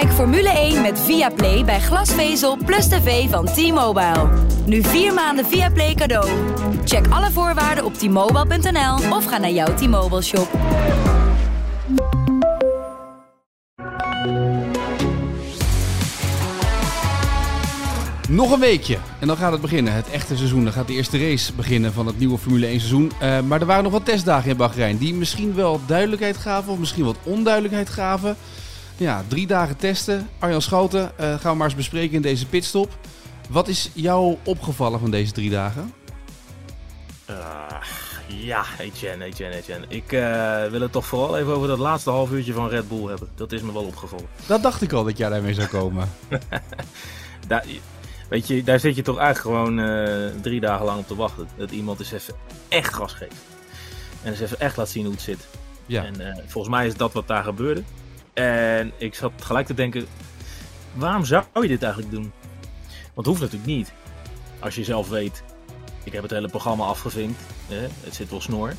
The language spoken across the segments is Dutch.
Kijk Formule 1 met Viaplay bij glasvezel plus tv van T-Mobile. Nu vier maanden Viaplay cadeau. Check alle voorwaarden op t-mobile.nl of ga naar jouw T-Mobile shop. Nog een weekje en dan gaat het beginnen. Het echte seizoen. Dan gaat de eerste race beginnen van het nieuwe Formule 1 seizoen. Uh, maar er waren nog wat testdagen in Bahrein die misschien wel duidelijkheid gaven of misschien wat onduidelijkheid gaven. Ja, drie dagen testen. Arjan Schouten, uh, gaan we maar eens bespreken in deze pitstop. Wat is jou opgevallen van deze drie dagen? Uh, ja, Etienne, Etienne, Etienne. Ik uh, wil het toch vooral even over dat laatste half uurtje van Red Bull hebben. Dat is me wel opgevallen. Dat dacht ik al dat jij daarmee zou komen. daar, weet je, daar zit je toch eigenlijk gewoon drie dagen lang op te wachten. Dat iemand eens even echt gas geeft. En eens even echt laat zien hoe het zit. Ja. En volgens mij is dat wat daar gebeurde. En ik zat gelijk te denken, waarom zou je dit eigenlijk doen? Want het hoeft natuurlijk niet. Als je zelf weet, ik heb het hele programma afgevinkt. Hè? Het zit wel snor.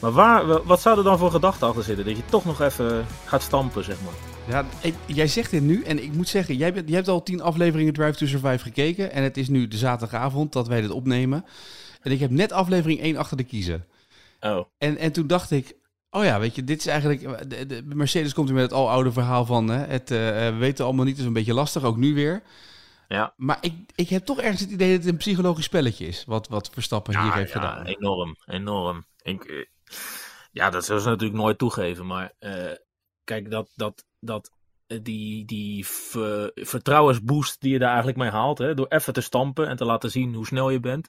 Maar waar, wat zou er dan voor gedachten achter zitten? Dat je toch nog even gaat stampen, zeg maar. Ja, ik, jij zegt dit nu en ik moet zeggen, jij, bent, jij hebt al tien afleveringen Drive to Survive gekeken. En het is nu de zaterdagavond dat wij dit opnemen. En ik heb net aflevering 1 achter de kiezen. Oh. En, en toen dacht ik, Oh ja, weet je, dit is eigenlijk. De, de Mercedes komt er met het aloude verhaal van. Hè, het uh, we weten allemaal niet, is een beetje lastig, ook nu weer. Ja. Maar ik, ik heb toch ergens het idee dat het een psychologisch spelletje is. Wat, wat Verstappen ja, hier heeft ja, gedaan. Enorm, enorm. Ik, ja, dat zullen ze natuurlijk nooit toegeven. Maar uh, kijk, dat, dat, dat, die, die ver, vertrouwensboost die je daar eigenlijk mee haalt. Hè, door even te stampen en te laten zien hoe snel je bent.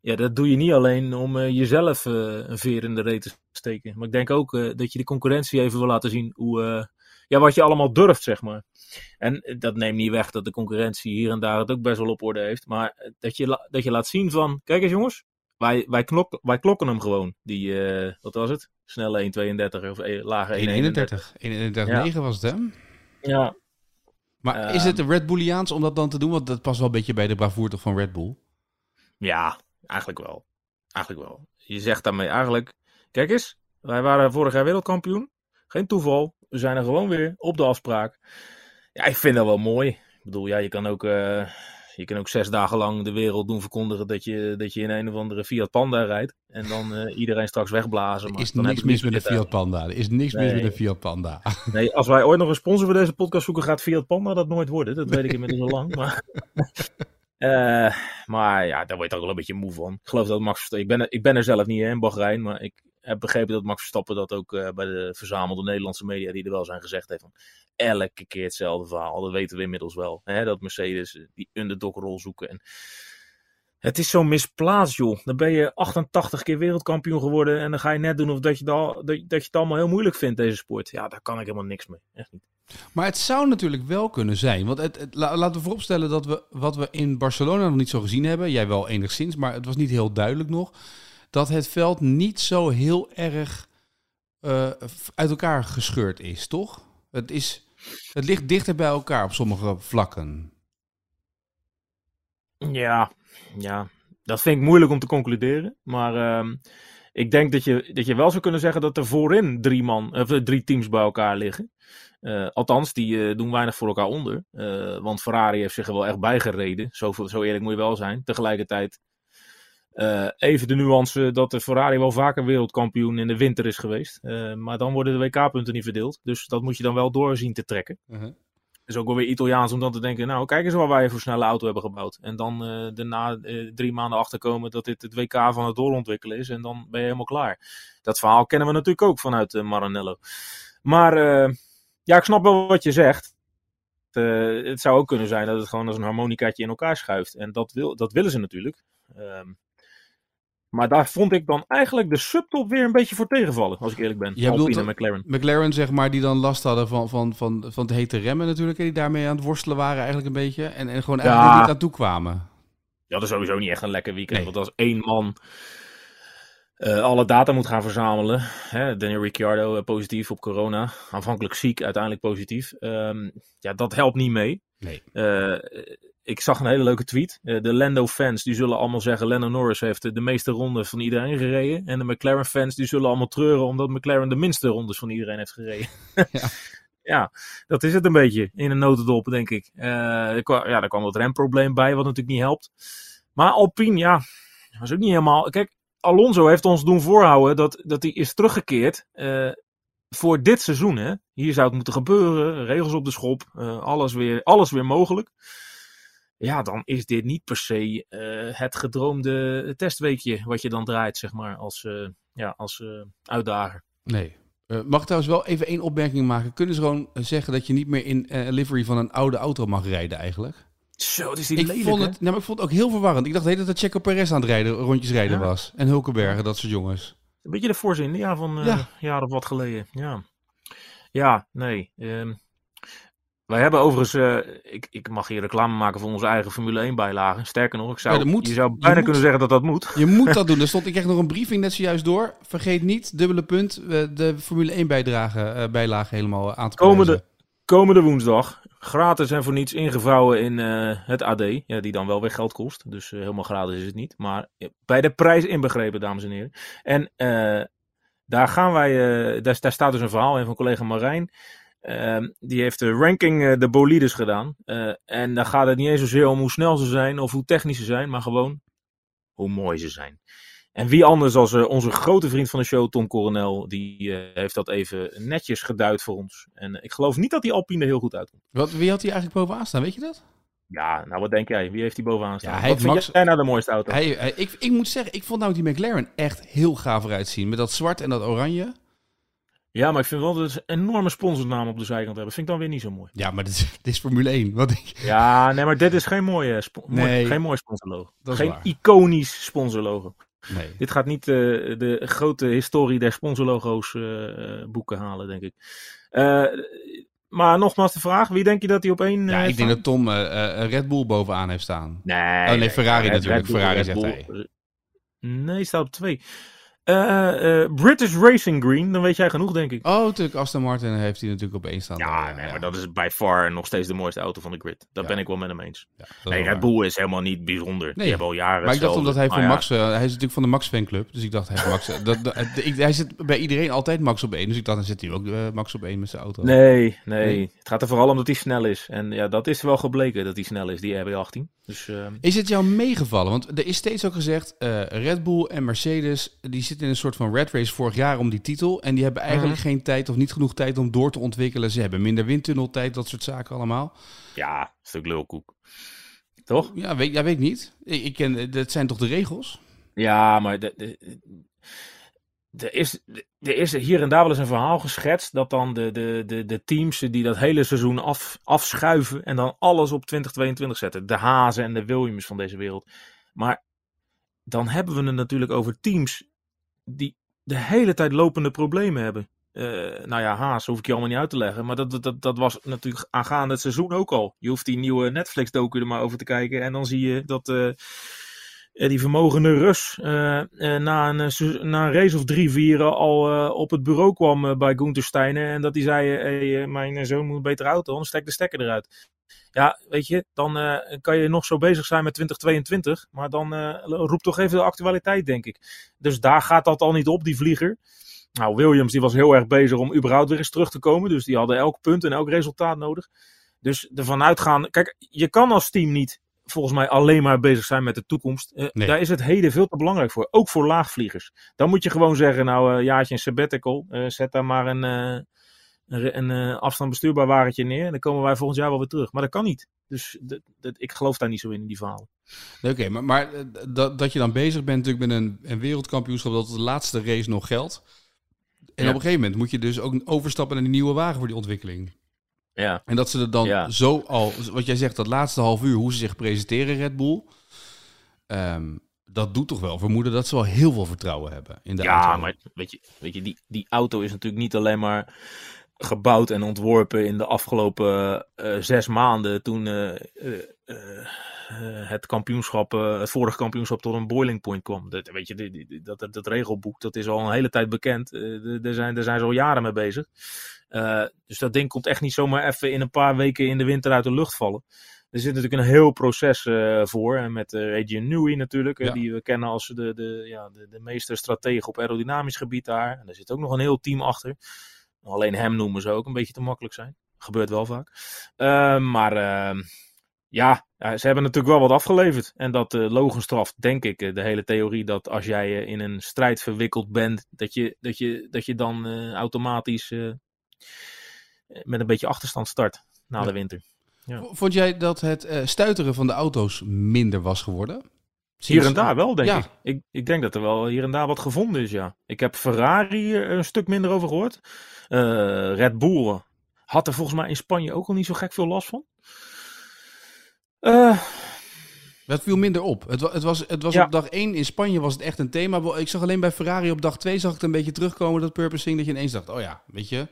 Ja, dat doe je niet alleen om uh, jezelf uh, een veer in de reet te steken. Maar ik denk ook uh, dat je de concurrentie even wil laten zien hoe, ja, wat je allemaal durft, zeg maar. En dat neemt niet weg dat de concurrentie hier en daar het ook best wel op orde heeft. Maar dat je, dat je laat zien van, kijk eens jongens, wij, wij, klok, wij klokken hem gewoon. Die, wat was het? Snelle 1,32 of e, lage 1,31. 1,31,9 ja. was het, hè? Ja. Maar is het de Red Bulliaans om dat dan te doen? Want dat past wel een beetje bij de bravoure toch van Red Bull? Ja, Eigenlijk wel. Eigenlijk wel. Je zegt daarmee eigenlijk, kijk eens, wij waren vorig jaar wereldkampioen. Geen toeval. We zijn er gewoon weer op de afspraak. Ja, ik vind dat wel mooi. Ik bedoel, ja, je kan ook, uh, je kan ook zes dagen lang de wereld doen verkondigen dat je, dat je in een of andere Fiat Panda rijdt. En dan uh, iedereen straks wegblazen. Maar er is niks mis met de Fiat Panda. Er is niks nee. mis met de Fiat Panda. Nee, als wij ooit nog een sponsor voor deze podcast zoeken, gaat Fiat Panda dat nooit worden. Dat weet ik inmiddels al lang. Maar... Uh, maar ja, daar word je toch wel een beetje moe van. Ik geloof dat Max. Ik ben, ik ben er zelf niet in Bahrein, maar ik heb begrepen dat Max Verstappen dat ook uh, bij de verzamelde Nederlandse media die er wel zijn gezegd heeft. Van elke keer hetzelfde verhaal. Dat weten we inmiddels wel. Hè? Dat Mercedes die underdog-rol zoeken. En het is zo misplaatst, joh. Dan ben je 88 keer wereldkampioen geworden. En dan ga je net doen of dat je, dat, dat je het allemaal heel moeilijk vindt, deze sport. Ja, daar kan ik helemaal niks mee. Echt niet. Maar het zou natuurlijk wel kunnen zijn. Want het, laten we vooropstellen dat we wat we in Barcelona nog niet zo gezien hebben. Jij wel enigszins, maar het was niet heel duidelijk nog. Dat het veld niet zo heel erg uh, uit elkaar gescheurd is, toch? Het, is, het ligt dichter bij elkaar op sommige vlakken. Ja, ja, dat vind ik moeilijk om te concluderen. Maar uh, ik denk dat je, dat je wel zou kunnen zeggen dat er voorin drie, man, of drie teams bij elkaar liggen. Uh, althans, die uh, doen weinig voor elkaar onder. Uh, want Ferrari heeft zich er wel echt bijgereden. Zo, zo eerlijk moet je wel zijn. Tegelijkertijd even de nuance dat de Ferrari wel vaker wereldkampioen in de winter is geweest. maar dan worden de WK-punten niet verdeeld. Dus dat moet je dan wel doorzien te trekken. -huh. is ook wel weer Italiaans om dan te denken, nou kijk eens waar wij voor snelle auto hebben gebouwd. En dan daarna drie maanden achterkomen dat dit het WK van het doorontwikkelen is. En dan ben je helemaal klaar. Dat verhaal kennen we natuurlijk ook vanuit Maranello. Maar ja, ik snap wel wat je zegt. Uh, het zou ook kunnen zijn dat het gewoon als een harmonicaatje in elkaar schuift. En dat, wil, dat willen ze natuurlijk. Um, maar daar vond ik dan eigenlijk de subtop weer een beetje voor tegenvallen, als ik eerlijk ben. Je bedoelt McLaren. McLaren, zeg maar, die dan last hadden van, van, van, van het hete remmen natuurlijk. En die daarmee aan het worstelen waren eigenlijk een beetje. En, en gewoon eigenlijk ja. niet aan toe kwamen. Ja, dat is sowieso niet echt een lekker weekend. Nee. Want als één man uh, alle data moet gaan verzamelen. Hè, Daniel Ricciardo uh, positief op corona. Aanvankelijk ziek, uiteindelijk positief. Um, ja, dat helpt niet mee. Nee. Uh, ik zag een hele leuke tweet. de Lando-fans die zullen allemaal zeggen... Lando Norris heeft de meeste rondes van iedereen gereden. En de McLaren-fans die zullen allemaal treuren... omdat McLaren de minste rondes van iedereen heeft gereden. ja. ja, dat is het een beetje in een notendop, denk ik. Kwam, ja, er kwam wat remprobleem bij, wat natuurlijk niet helpt. Maar Alpine, ja, was ook niet helemaal. Kijk, Alonso heeft ons doen voorhouden dat, dat hij is teruggekeerd uh, voor dit seizoen. Hè. Hier zou het moeten gebeuren, regels op de schop, uh, alles, weer, alles weer mogelijk. Ja, dan is dit niet per se uh, het gedroomde testweekje wat je dan draait, zeg maar, als, ja, als uitdager. Nee. mag ik trouwens wel even één opmerking maken? Kunnen ze gewoon zeggen dat je niet meer in livery van een oude auto mag rijden eigenlijk? Zo, het is die ik lelijk, vond het, nou, maar ik vond het ook heel verwarrend. Ik dacht de hele tijd dat Checo Perez aan het rijden, rondjes rijden Ja. was. En Hulkenbergen, dat soort jongens. Een beetje de voorzin, ja, van eh Ja. jaar of wat geleden. Ja, ja nee. ehm, wij hebben overigens, eh, ik, ik mag hier reclame maken voor onze eigen Formule 1 bijlagen. Sterker nog, ik zou, Ja, dat moet. je zou Je bijna moet. kunnen zeggen dat dat moet. Je moet dat doen. Er stond, ik kreeg nog een briefing net zojuist door. Vergeet niet, dubbele punt, eh, de Formule 1 bijdrage, eh, bijlage helemaal aan te Komende, prijzen. komende woensdag, gratis en voor niets ingevouwen in eh, het AD. Ja, die dan wel weer geld kost. Dus eh, helemaal gratis is het niet. Maar bij de prijs inbegrepen, dames en heren. En eh, daar gaan wij, daar, daar staat dus een verhaal in van collega Marijn. Ehm, die heeft de ranking de bolides gedaan. En daar gaat het niet eens zozeer om hoe snel ze zijn of hoe technisch ze zijn, maar gewoon hoe mooi ze zijn. En wie anders als eh, onze grote vriend van de show, Tom Coronel, die eh, heeft dat even netjes geduid voor ons. En ik geloof niet dat die Alpine er heel goed uitkomt. Wat, wie had hij eigenlijk bovenaan staan, weet je dat? Ja, nou wat denk jij? Wie heeft die bovenaan staan? Ja, hij wat vind Max- jij nou de mooiste auto? Hij, hij- ik, ik moet zeggen, ik vond nou die McLaren echt heel gaaf eruit zien. Met dat zwart en dat oranje. Ja, maar ik vind wel dat ze een enorme sponsornaam op de zijkant hebben. Vind ik dan weer niet zo mooi. Ja, maar dit is, dit is Formule 1. Wat ik, Ja, nee, maar dit is geen mooie, mooi- Nee. geen mooi sponsorlogo. Geen waar. iconisch sponsorlogo. Nee. Dit gaat niet eh, de grote historie der sponsorlogo's eh, eh, boeken halen, denk ik. Eh, maar nogmaals de vraag, wie denk je dat hij op één... Ja, ik denk dat Tom eh, eh, Red Bull bovenaan heeft staan. Nee, nee, Ferrari natuurlijk. Bull, Ferrari Red zegt Bull. hij. Nee, hij staat op twee. Eh, eh, British Racing Green, dan weet jij genoeg, denk ik. Oh, natuurlijk. Aston Martin heeft hij natuurlijk op één staan. Ja, nee, maar dat is by far nog steeds de mooiste auto van de grid. Dat Ja. ben ik wel met hem eens. Ja, Nee, Red. Bull is helemaal niet bijzonder. Nee. Die hebben al jaren Maar ik dacht omdat hij voor Maar ja, Max... eh, hij is natuurlijk van de Max fanclub. Dus ik dacht, hij, Max, dat, dat- ik, hij zit bij iedereen altijd Max op één. Dus ik dacht, dan zit hij ook Max op één met zijn auto. Nee, nee, Nee. Het gaat er vooral om dat hij snel is. En ja, dat is wel gebleken dat hij snel is, die RB18. Dus eh, Is het jou meegevallen? Want er is steeds ook gezegd, eh, Red Bull en Mercedes, die zitten in een soort van red race vorig jaar om die titel. En die hebben eigenlijk Mhm. geen tijd of niet genoeg tijd om door te ontwikkelen. Ze hebben minder windtunneltijd, dat soort zaken allemaal. ja, stuk lulkoek. Toch? Ja, weet, ja, weet ik niet. Ik, ik ken, dat zijn toch de regels? Ja, maar de, de, er, is, er is hier en daar wel eens een verhaal geschetst dat dan de, de, de, de teams die dat hele seizoen af, afschuiven en dan alles op 2022 zetten. De Hazen en de Williams van deze wereld. Maar dan hebben we het natuurlijk over teams die de hele tijd lopende problemen hebben. Eh, nou ja, Haas hoef ik je allemaal niet uit te leggen. Maar dat, dat, dat, was natuurlijk aangaande het seizoen ook al. Je hoeft die nieuwe Netflix-docu er maar over te kijken. En dan zie je dat eh, die vermogende Rus eh, eh, na, een, eh, na een race of drie, vier al eh, op het bureau kwam eh, bij Gunther Steiner. En dat hij zei, eh, eh, mijn zoon moet een betere auto, anders stek de stekker eruit. Ja, weet je, dan eh, kan je nog zo bezig zijn met 2022. Maar dan eh roept toch even de actualiteit, denk ik. Dus daar gaat dat al niet op, die vlieger. Nou, Williams die was heel erg bezig om überhaupt weer eens terug te komen. Dus die hadden elk punt en elk resultaat nodig. Dus ervan uitgaan. Kijk, je kan als team niet volgens mij alleen maar bezig zijn met de toekomst. Eh, Nee. Daar is het heden veel te belangrijk voor. Ook voor laagvliegers. Dan moet je gewoon zeggen, nou, eh jaartje een sabbatical. eh, zet daar maar een, een, een afstand bestuurbaar wagentje neer. En dan komen wij volgend jaar wel weer terug. Maar dat kan niet. Dus ik geloof daar niet zo in, in die verhalen. Nee, Oké, maar, maar dat, dat je dan bezig bent natuurlijk met een, een wereldkampioenschap dat de laatste race nog geldt. En Ja. op een gegeven moment moet je dus ook overstappen naar die nieuwe wagen voor die ontwikkeling. Ja, En dat ze er dan Ja. zo al, wat jij zegt, dat laatste half uur, hoe ze zich presenteren, Red Bull. ehm, dat doet toch wel vermoeden dat ze wel heel veel vertrouwen hebben in de ja auto. maar weet je, weet je die, die auto is natuurlijk niet alleen maar gebouwd en ontworpen in de afgelopen eh, zes maanden toen eh, eh, het kampioenschap, het vorige kampioenschap tot een boiling point kwam. Dat, weet je, die- die- dat, dat, dat regelboek, dat is al een hele tijd bekend. Daar zijn, daar zijn ze al jaren mee bezig. Eh, dus dat ding komt echt niet zomaar even in een paar weken in de winter uit de lucht vallen. Er zit natuurlijk een heel proces eh, voor. En met uh, Adrian Newey natuurlijk, eh, Ja. die we kennen als de, de, ja, de, de meester stratege op aerodynamisch gebied daar. En er zit ook nog een heel team achter. Alleen hem noemen ze ook een beetje te makkelijk zijn. Gebeurt wel vaak. Ehm, maar ehm, ja, ze hebben natuurlijk wel wat afgeleverd. En dat uh, logenstraft, denk ik, de hele theorie dat als jij in een strijd verwikkeld bent, dat je, dat je, dat je dan automatisch met een beetje achterstand start na de winter. Ja. Vond jij dat het stuiteren van de auto's minder was geworden? Hier en daar wel, denk ik. ik. Ik denk dat er wel hier en daar wat gevonden is, ja. Ik heb Ferrari er een stuk minder over gehoord. Uh, Red Bull had er volgens mij in Spanje ook al niet zo gek veel last van. Uh, dat viel minder op. Het, het was, het was op dag 1 in Spanje was het echt een thema. Ik zag alleen bij Ferrari op dag 2 zag ik het een beetje terugkomen, dat purposing, dat je ineens dacht, oh ja, weet je.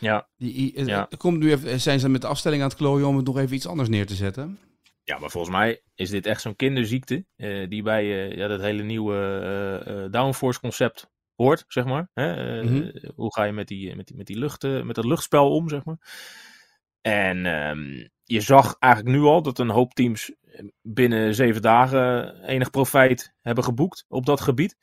Ja. Die, ja. Komt nu even, zijn ze met de afstelling aan het klooien om het nog even iets anders neer te zetten? Ja, maar volgens mij is dit echt zo'n kinderziekte uh, die bij uh, ja, dat hele nieuwe uh, downforce concept hoort, zeg maar. Hè? Mhm. Hoe ga je met, die, met, die, met, die lucht, met dat luchtspel om, zeg maar. En um, je zag eigenlijk nu al dat een hoop teams binnen zeven dagen enig profijt hebben geboekt op dat gebied.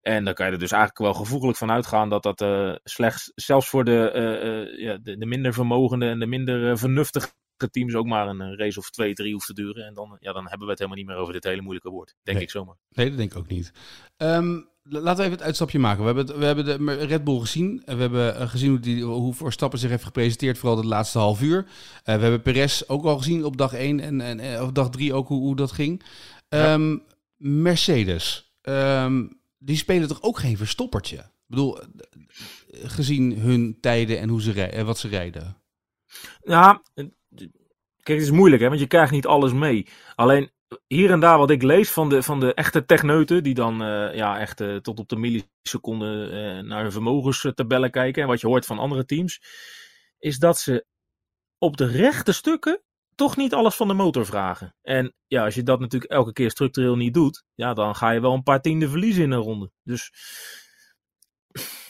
En dan kan je er dus eigenlijk wel gevoeglijk van uitgaan dat dat uh, slechts, zelfs voor de, uh, uh, ja, de, de, minder vermogende en de minder teams ook maar een race of twee, drie hoeft te duren. En dan, ja, dan hebben we het helemaal niet meer over dit hele moeilijke woord. Denk ik zomaar. Nee, dat denk ik ook niet. Um, laten we even het uitstapje maken. We hebben, we hebben de Red Bull gezien. We hebben eh, gezien hoe, die, hoe Verstappen zich heeft gepresenteerd, vooral de laatste half uur. Uh, we hebben Perez ook al gezien op dag 1 en, en eh, of dag 3 ook hoe, hoe dat ging. Um, Mercedes, um, die spelen toch ook geen verstoppertje? Ik bedoel, gezien hun tijden en hoe ze rijden, wat ze rijden. Ja, Kijk, het is moeilijk, hè, want je krijgt niet alles mee. Alleen hier en daar wat ik lees van de, van de echte techneuten, die dan uh, ja, echt uh, tot op de milliseconde uh, naar hun vermogenstabellen kijken en wat je hoort van andere teams, is dat ze op de rechte stukken toch niet alles van de motor vragen. En ja, als je dat natuurlijk elke keer structureel niet doet, ja, dan ga je wel een paar tienden verliezen in een ronde. Dus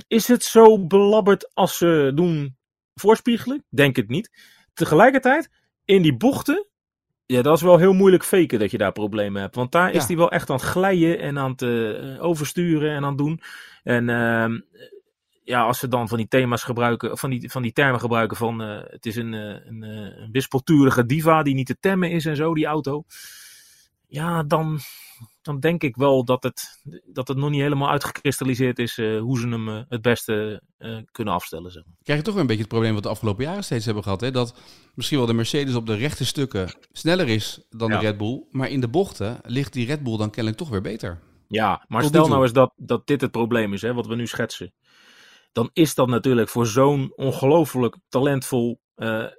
is het zo belabberd als ze doen voorspiegelen? Denk het niet. Tegelijkertijd in die bochten, ja, dat is wel heel moeilijk faken dat je daar problemen hebt. Want daar is hij wel echt aan het glijden en aan het uh, oversturen en aan het doen. En uh, ja, als ze dan van die thema's gebruiken, van die, van die termen gebruiken van uh, het is een, een, een wispelturige diva die niet te temmen is en zo, die auto. Ja, dan, dan denk ik wel dat het, dat het nog niet helemaal uitgekristalliseerd is uh, hoe ze hem uh, het beste uh, kunnen afstellen. Zeg maar. Krijg je toch weer een beetje het probleem wat de afgelopen jaren steeds hebben gehad. Hè? Dat misschien wel de Mercedes op de rechte stukken sneller is dan ja. de Red Bull. Maar in de bochten ligt die Red Bull dan kennelijk toch weer beter. Ja, maar Tot stel nou eens dat, dat dit het probleem is, hè, wat we nu schetsen. Dan is dat natuurlijk voor zo'n ongelooflijk talentvol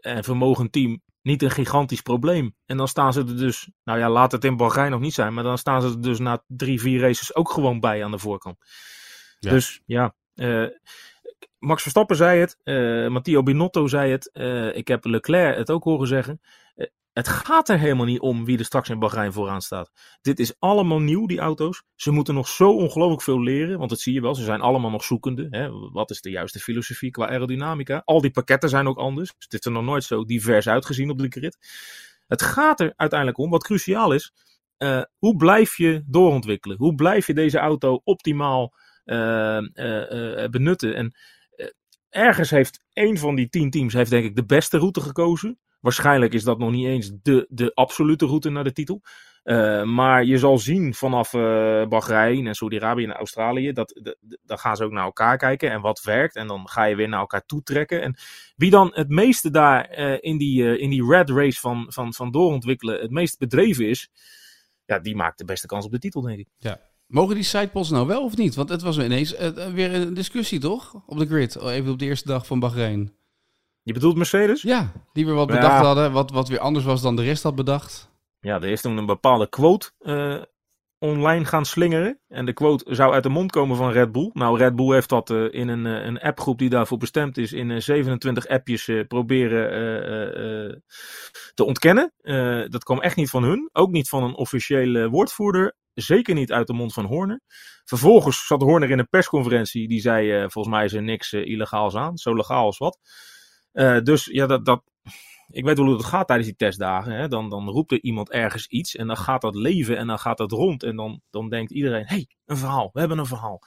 en vermogend team niet een gigantisch probleem. En dan staan ze er dus, nou ja, laat het in Bahrein nog niet zijn, maar dan staan ze er dus na drie, vier races ook gewoon bij aan de voorkant. Ja. Dus ja, uh, Max Verstappen zei het, uh, Matteo Binotto zei het, uh, ik heb Leclerc het ook horen zeggen. Het gaat er helemaal niet om wie er straks in Bahrein vooraan staat. Dit is allemaal nieuw, die auto's. Ze moeten nog zo ongelooflijk veel leren, want dat zie je wel. Ze zijn allemaal nog zoekende. Hè? Wat is de juiste filosofie qua aerodynamica? Al die pakketten zijn ook anders. Dus dit is er nog nooit zo divers uitgezien op de grid. Het gaat er uiteindelijk om, wat cruciaal is, uh, hoe blijf je doorontwikkelen? Hoe blijf je deze auto optimaal uh, uh, benutten? En ergens heeft één van die tien teams heeft denk ik de beste route gekozen. Waarschijnlijk is dat nog niet eens de, de absolute route naar de titel. Uh, maar je zal zien vanaf uh, Bahrein en Saudi-Arabië en Australië, dat, dan gaan ze ook naar elkaar kijken en wat werkt. En dan ga je weer naar elkaar toetrekken. En wie dan het meeste daar uh, in, die, in die red race van, van, van doorontwikkelen het meest bedreven is, ja, die maakt de beste kans op de titel, denk ik. Ja. Mogen die sidepods nou wel of niet? Want het was ineens weer een discussie, toch? Op de grid, even op de eerste dag van Bahrein. Je bedoelt Mercedes? Ja, die weer wat bedacht hadden, wat, wat weer anders was dan de rest had bedacht. Ja, er is toen een bepaalde quote uh, online gaan slingeren. En de quote zou uit de mond komen van Red Bull. Nou, Red Bull heeft dat uh, in een, een appgroep die daarvoor bestemd is, in 27 appjes proberen te ontkennen. dat kwam echt niet van hun, ook niet van een officiële woordvoerder. Zeker niet uit de mond van Horner. Vervolgens zat Horner in een persconferentie. Die zei: Volgens mij is er niks illegaals aan. Zo legaal als wat. Uh, dus ja, dat, dat, ik weet wel hoe het gaat tijdens die testdagen. Hè? Dan, dan roept er iemand ergens iets en dan gaat dat leven en dan gaat dat rond. En dan, dan denkt iedereen, hé, hey, een verhaal, we hebben een verhaal.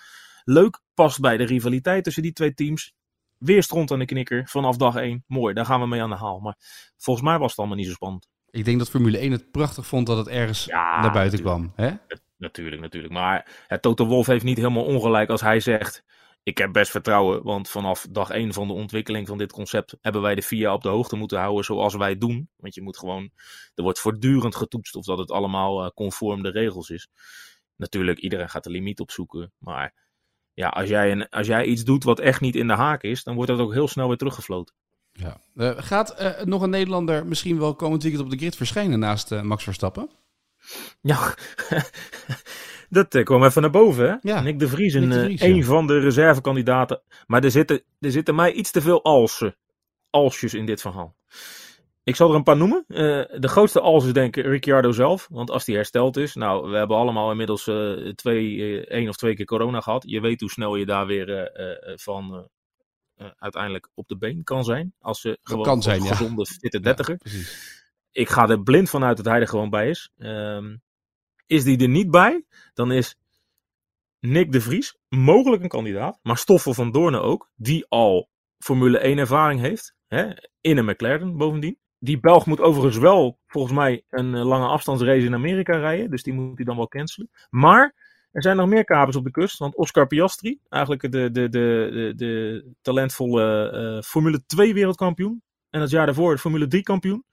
Leuk, past bij de rivaliteit tussen die twee teams. weer stront aan de knikker vanaf dag 1. Mooi, daar gaan we mee aan de haal. Maar volgens mij was het allemaal niet zo spannend. Ik denk dat Formule 1 het prachtig vond dat het ergens Ja, naar buiten natuurlijk. kwam. Hè? Natuurlijk, natuurlijk. Maar het Toto Wolf heeft niet helemaal ongelijk als hij zegt... Ik heb best vertrouwen, want vanaf dag 1 van de ontwikkeling van dit concept... hebben wij de FIA op de hoogte moeten houden zoals wij het doen. Want je moet gewoon... Er wordt voortdurend getoetst of dat het allemaal eh, conform de regels is. Natuurlijk, iedereen gaat de limiet opzoeken. Maar ja, als jij, een, als jij iets doet wat echt niet in de haak is... dan wordt dat ook heel snel weer teruggefloten. Ja. Eh, gaat eh, nog een Nederlander misschien wel komend weekend op de grid verschijnen naast Max Verstappen? Ja, dat eh, kwam even naar boven, hè? Ja, Nick de Vries, een, de eh, een van de reservekandidaten. Maar er zitten, er zitten mij iets te veel alsen, alsjes in dit verhaal. Ik zal er een paar noemen. Eh, de grootste als is denk ik Ricciardo zelf. Want als die hersteld is. Nou, we hebben allemaal inmiddels twee, één of twee keer corona gehad. Je weet hoe snel je daar weer van uiteindelijk op de been kan zijn. Als ze gewoon kan zijn, een ja. gezonde, fitte dertiger Ja, ik ga er blind vanuit dat hij er gewoon bij is. Ehm, is die er niet bij, dan is Nick de Vries mogelijk een kandidaat. Maar Stoffel van Doornen ook, die al Formule 1 ervaring heeft. Hè, in een McLaren bovendien. Die Belg moet overigens wel, volgens mij, een eh, lange afstandsrace in Amerika rijden. Dus die moet hij dan wel cancelen. Maar er zijn nog meer kapers op de kust. Want Oscar Piastri, eigenlijk de, de, de, de, de talentvolle eh, Formule 2 wereldkampioen. En het jaar daarvoor de Formule 3 kampioen.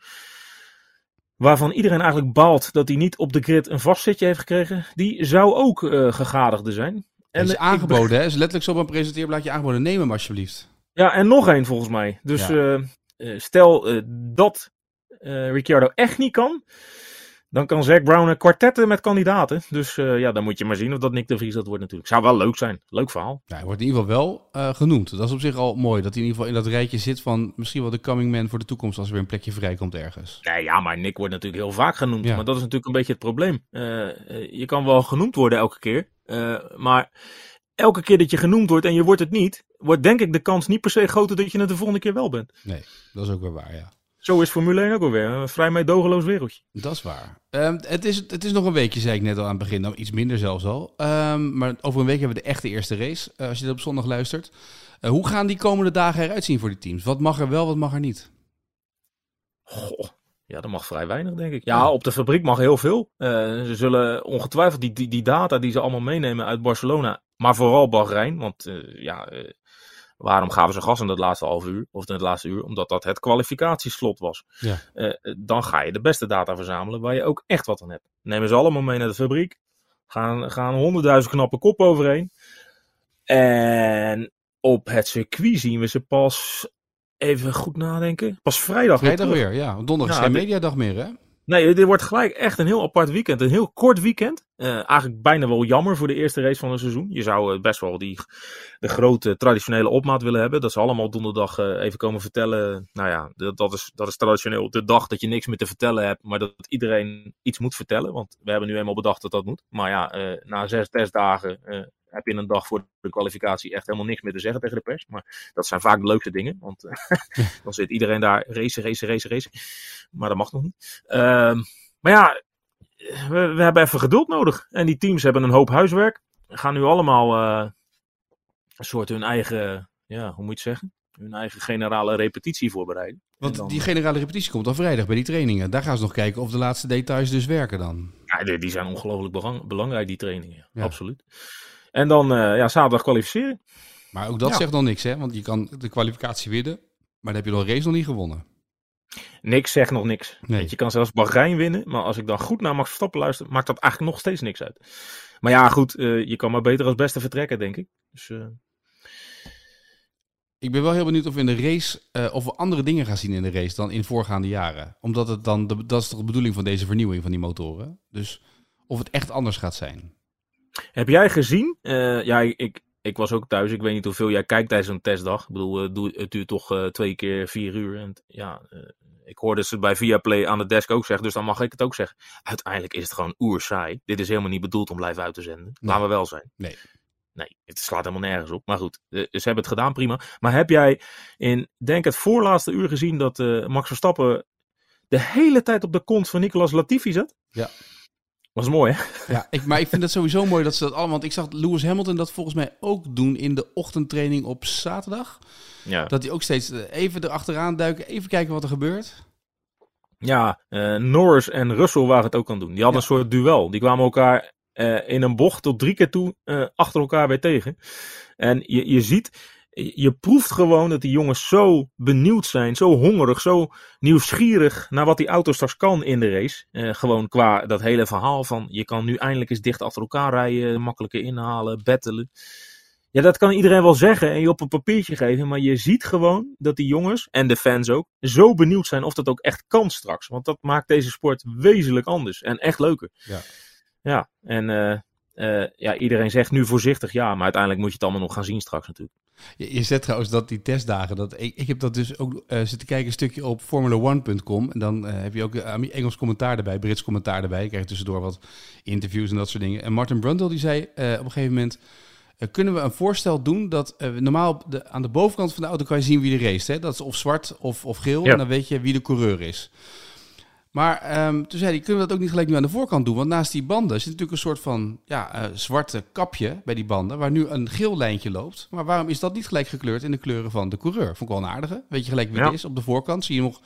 Waarvan iedereen eigenlijk baalt dat hij niet op de grid een vastzitje heeft gekregen. Die zou ook eh gegadigde zijn. En is aangeboden, hè? Is letterlijk zo op een presenteerblaadje aangeboden. Neem hem alsjeblieft. Ja, en nog één volgens mij. Dus Ja. eh, eh, stel dat Ricciardo echt niet kan, dan kan Zack Brown een kwartetten met kandidaten. Dus eh, ja, dan moet je maar zien of dat Nick de Vries dat wordt natuurlijk. Zou wel leuk zijn. Leuk verhaal. Ja, hij wordt in ieder geval wel eh, genoemd. Dat is op zich al mooi. Dat hij in ieder geval in dat rijtje zit van misschien wel de coming man voor de toekomst als er weer een plekje vrijkomt ergens. Nee, ja, maar Nick wordt natuurlijk heel vaak genoemd. Ja. Maar dat is natuurlijk een beetje het probleem. Eh, eh, je kan wel genoemd worden elke keer. eh, maar elke keer dat je genoemd wordt en je wordt het niet, wordt denk ik de kans niet per se groter dat je het de volgende keer wel bent. Nee, dat is ook weer waar, ja. Zo is Formule 1 ook alweer. Een vrij meedogenloos wereldje. Dat is waar. Ehm, het, is, het is nog een weekje, zei ik net al aan het begin. Nou, iets minder zelfs al. Ehm, maar over een week hebben we de echte eerste race. eh, als je dit op zondag luistert. Eh, hoe gaan die komende dagen eruit zien voor die teams? Wat mag er wel, wat mag er niet? Goh, ja, dat mag vrij weinig, denk ik. Ja, op de fabriek mag heel veel. Eh, ze zullen ongetwijfeld die, die, die data die ze allemaal meenemen uit Barcelona, maar vooral Bahrein. Want eh, ja, eh, waarom gaven ze gas in dat laatste half uur, of in het laatste uur? Omdat dat het kwalificatieslot was. Ja. Eh, dan ga je de beste data verzamelen waar je ook echt wat aan hebt. Nemen ze allemaal mee naar de fabriek. Gaan, gaan honderdduizend knappe kop overheen. En op het circuit zien we ze pas, even goed nadenken, pas vrijdag, Vrijdag weer terug. weer, ja. Donderdag Ja, is geen dit- mediadag meer, hè? Nee, dit wordt gelijk echt een heel apart weekend. Een heel kort weekend. Eh, eigenlijk bijna wel jammer voor de eerste race van het seizoen. Je zou eh, best wel die, de grote traditionele opmaat willen hebben. Dat ze allemaal donderdag eh, even komen vertellen. Nou ja, dat, dat, is, dat is traditioneel de dag dat je niks meer te vertellen hebt. Maar dat iedereen iets moet vertellen. Want we hebben nu eenmaal bedacht dat dat moet. Maar ja, na zes testdagen heb je een dag voor de kwalificatie echt helemaal niks meer te zeggen tegen de pers. Maar dat zijn vaak de leukste dingen. Want eh, dan zit iedereen daar racen, racen, racen, racen. Maar dat mag nog niet. Ehm, maar ja, we, we hebben even geduld nodig. En die teams hebben een hoop huiswerk. Gaan nu allemaal eh, een soort hun eigen, ja, hoe moet je het zeggen? Hun eigen generale repetitie voorbereiden. Want dan- die generale repetitie komt dan vrijdag bij die trainingen. Daar gaan ze nog kijken of de laatste details dus werken dan. Ja, die, die zijn ongelooflijk belang- belangrijk, die trainingen. Ja. Absoluut. En dan eh, ja, zaterdag kwalificeren. Maar ook dat Ja. zegt nog niks, hè? Want je kan de kwalificatie winnen, maar dan heb je een race nog niet gewonnen. Niks zegt nog niks. Nee. Je kan zelfs Bahrein winnen. Maar als ik dan goed naar Max Verstappen luister, maakt dat eigenlijk nog steeds niks uit. Maar ja, goed. eh, je kan maar beter als beste vertrekken, denk ik. Dus eh, Ik ben wel heel benieuwd of we in de race, eh, of we andere dingen gaan zien in de race dan in voorgaande jaren. Omdat het dan, de, dat is toch de bedoeling van deze vernieuwing van die motoren. Dus of het echt anders gaat zijn. Heb jij gezien? eh, ja, ik, ik was ook thuis. Ik weet niet hoeveel jij kijkt tijdens een testdag. Ik bedoel, eh, het duurt toch eh, twee keer vier uur. En ja, ik hoorde ze bij Viaplay aan de desk ook zeggen. Dus dan mag ik het ook zeggen. Uiteindelijk is het gewoon oer saai. Dit is helemaal niet bedoeld om live uit te zenden. Laten we wel zijn. Nee. Nee, het slaat helemaal nergens op. Maar goed, ze hebben het gedaan, prima. Maar heb jij in, denk het voorlaatste uur gezien dat Max Verstappen de hele tijd op de kont van Nicolas Latifi zat? Ja. Was mooi, hè? Ja, ik, maar ik vind het sowieso mooi dat ze dat allemaal... Want ik zag Lewis Hamilton dat volgens mij ook doen in de ochtendtraining op zaterdag. Ja, Dat hij ook steeds eh, even erachteraan duiken, even kijken wat er gebeurt. ja eh, Norris en Russell waren het ook aan doen. Die hadden een soort duel. Die kwamen elkaar eh, in een bocht tot drie keer toe achter elkaar weer tegen. En je, je ziet, je proeft gewoon dat die jongens zo benieuwd zijn, zo hongerig, zo nieuwsgierig naar wat die auto straks kan in de race. Eh, gewoon qua dat hele verhaal van je kan nu eindelijk eens dicht achter elkaar rijden, makkelijker inhalen, battelen. Ja, dat kan iedereen wel zeggen en je op een papiertje geven, maar je ziet gewoon dat die jongens en de fans ook zo benieuwd zijn of dat ook echt kan straks. Want dat maakt deze sport wezenlijk anders en echt leuker. Ja. Ja, en eh, eh, ja, iedereen zegt nu voorzichtig ja, maar uiteindelijk moet je het allemaal nog gaan zien straks natuurlijk. Je, je zet trouwens dat die testdagen, dat, ik, ik heb dat dus ook eh, zitten kijken een stukje op formula1.com. En dan eh, heb je ook eh, Engels commentaar erbij, Brits commentaar erbij. Je krijgt tussendoor wat interviews en dat soort dingen. En Martin Brundle die zei op een gegeven moment, kunnen we een voorstel doen dat eh, normaal de, aan de bovenkant van de auto kan je zien wie er race. Hè? Dat is of zwart of, of geel Ja. en dan weet je wie de coureur is. Maar ehm, toen zei hij, kunnen we dat ook niet gelijk nu aan de voorkant doen? Want naast die banden zit natuurlijk een soort van ja, eh, zwarte kapje bij die banden, waar nu een geel lijntje loopt. Maar waarom is dat niet gelijk gekleurd in de kleuren van de coureur? Vond ik wel een aardige. Weet je gelijk wie het Ja. is op de voorkant, zie je nog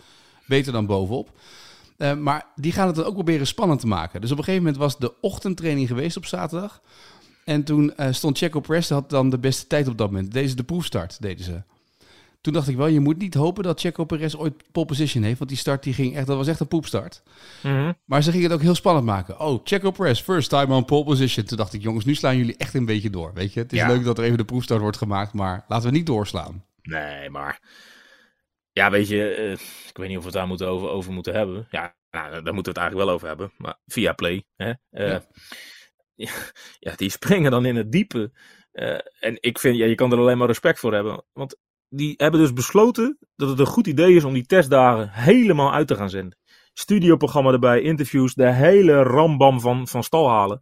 beter dan bovenop. Eh, maar die gaan het dan ook proberen spannend te maken. Dus op een gegeven moment was de ochtendtraining geweest op zaterdag. En toen eh, stond Checo Perez, had dan de beste tijd op dat moment. Deze de proefstart, deden ze. Toen dacht ik wel, je moet niet hopen dat Checo Perez ooit pole position heeft. Want die start die ging echt, dat was echt een poepstart. Maar ze gingen het ook heel spannend maken. Oh, Checo Perez, first time on pole position. Toen dacht ik, jongens, nu slaan jullie echt een beetje door. Weet je, het is Ja. leuk dat er even de proefstart wordt gemaakt, maar laten we niet doorslaan. Nee, maar. Ja, weet je, eh, ik weet niet of we het daar moeten over, over moeten hebben. Ja, nou, daar moeten we het eigenlijk wel over hebben. Maar via Play. Hè? Eh, Ja. ja. ja, die springen dan in het diepe. Eh, en ik vind, ja, je kan er alleen maar respect voor hebben. Want die hebben dus besloten dat het een goed idee is om die testdagen helemaal uit te gaan zenden. Studioprogramma erbij, interviews, de hele rambam van, van stal halen.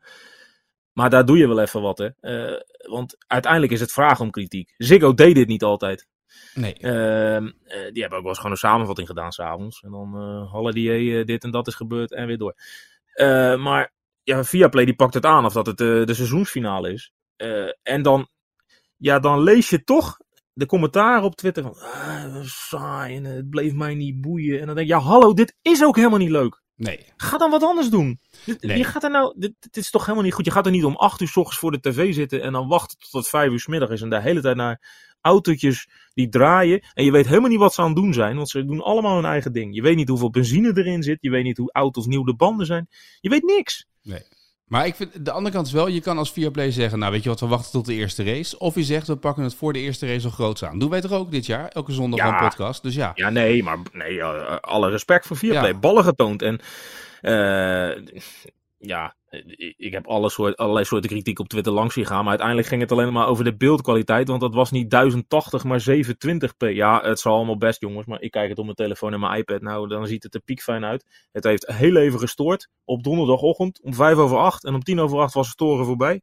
Maar daar doe je wel even wat, hè. Eh, want uiteindelijk is het vragen om kritiek. Ziggo deed dit niet altijd. Nee. Ehm, eh, die hebben ook wel eens gewoon een samenvatting gedaan s'avonds. En dan uh, holiday, uh, dit en dat is gebeurd en weer door. Maar ja, Viaplay die pakt het aan of dat het de seizoensfinale is. En dan, ja, dan lees je toch de commentaren op Twitter van... Ah, saai en het bleef mij niet boeien. En dan denk je, ja hallo, dit is ook helemaal niet leuk. Nee. Ga dan wat anders doen. Nee. Je gaat er nou, dit, dit, is toch helemaal niet goed. Je gaat er niet om acht uur s ochtends voor de tv zitten en dan wachten tot het vijf uur s middag is en de hele tijd naar autootjes die draaien. En je weet helemaal niet wat ze aan het doen zijn, want ze doen allemaal hun eigen ding. Je weet niet hoeveel benzine erin zit, je weet niet hoe oud of nieuw de banden zijn. Je weet niks. Nee. Maar ik vind, de andere kant is wel, je kan als Viaplay zeggen, nou weet je wat, we wachten tot de eerste race. Of je zegt, we pakken het voor de eerste race al groots aan. Doen wij toch ook dit jaar, elke zondag Ja. een podcast. Dus ja, Ja, nee, maar nee, uh, alle respect voor Viaplay. Ja. Ballen getoond. En uh, ja, ik heb alle soort, allerlei soorten kritiek op Twitter langs zien gaan. Maar uiteindelijk ging het alleen maar over de beeldkwaliteit. Want dat was niet 1080, maar 720p. Ja, het zal allemaal best, jongens. Maar ik kijk het op mijn telefoon en mijn iPad. Nou, dan ziet het er piekfijn uit. Het heeft heel even gestoord. Op donderdagochtend om 5 over 8. En om 10 over 8 was het storen voorbij.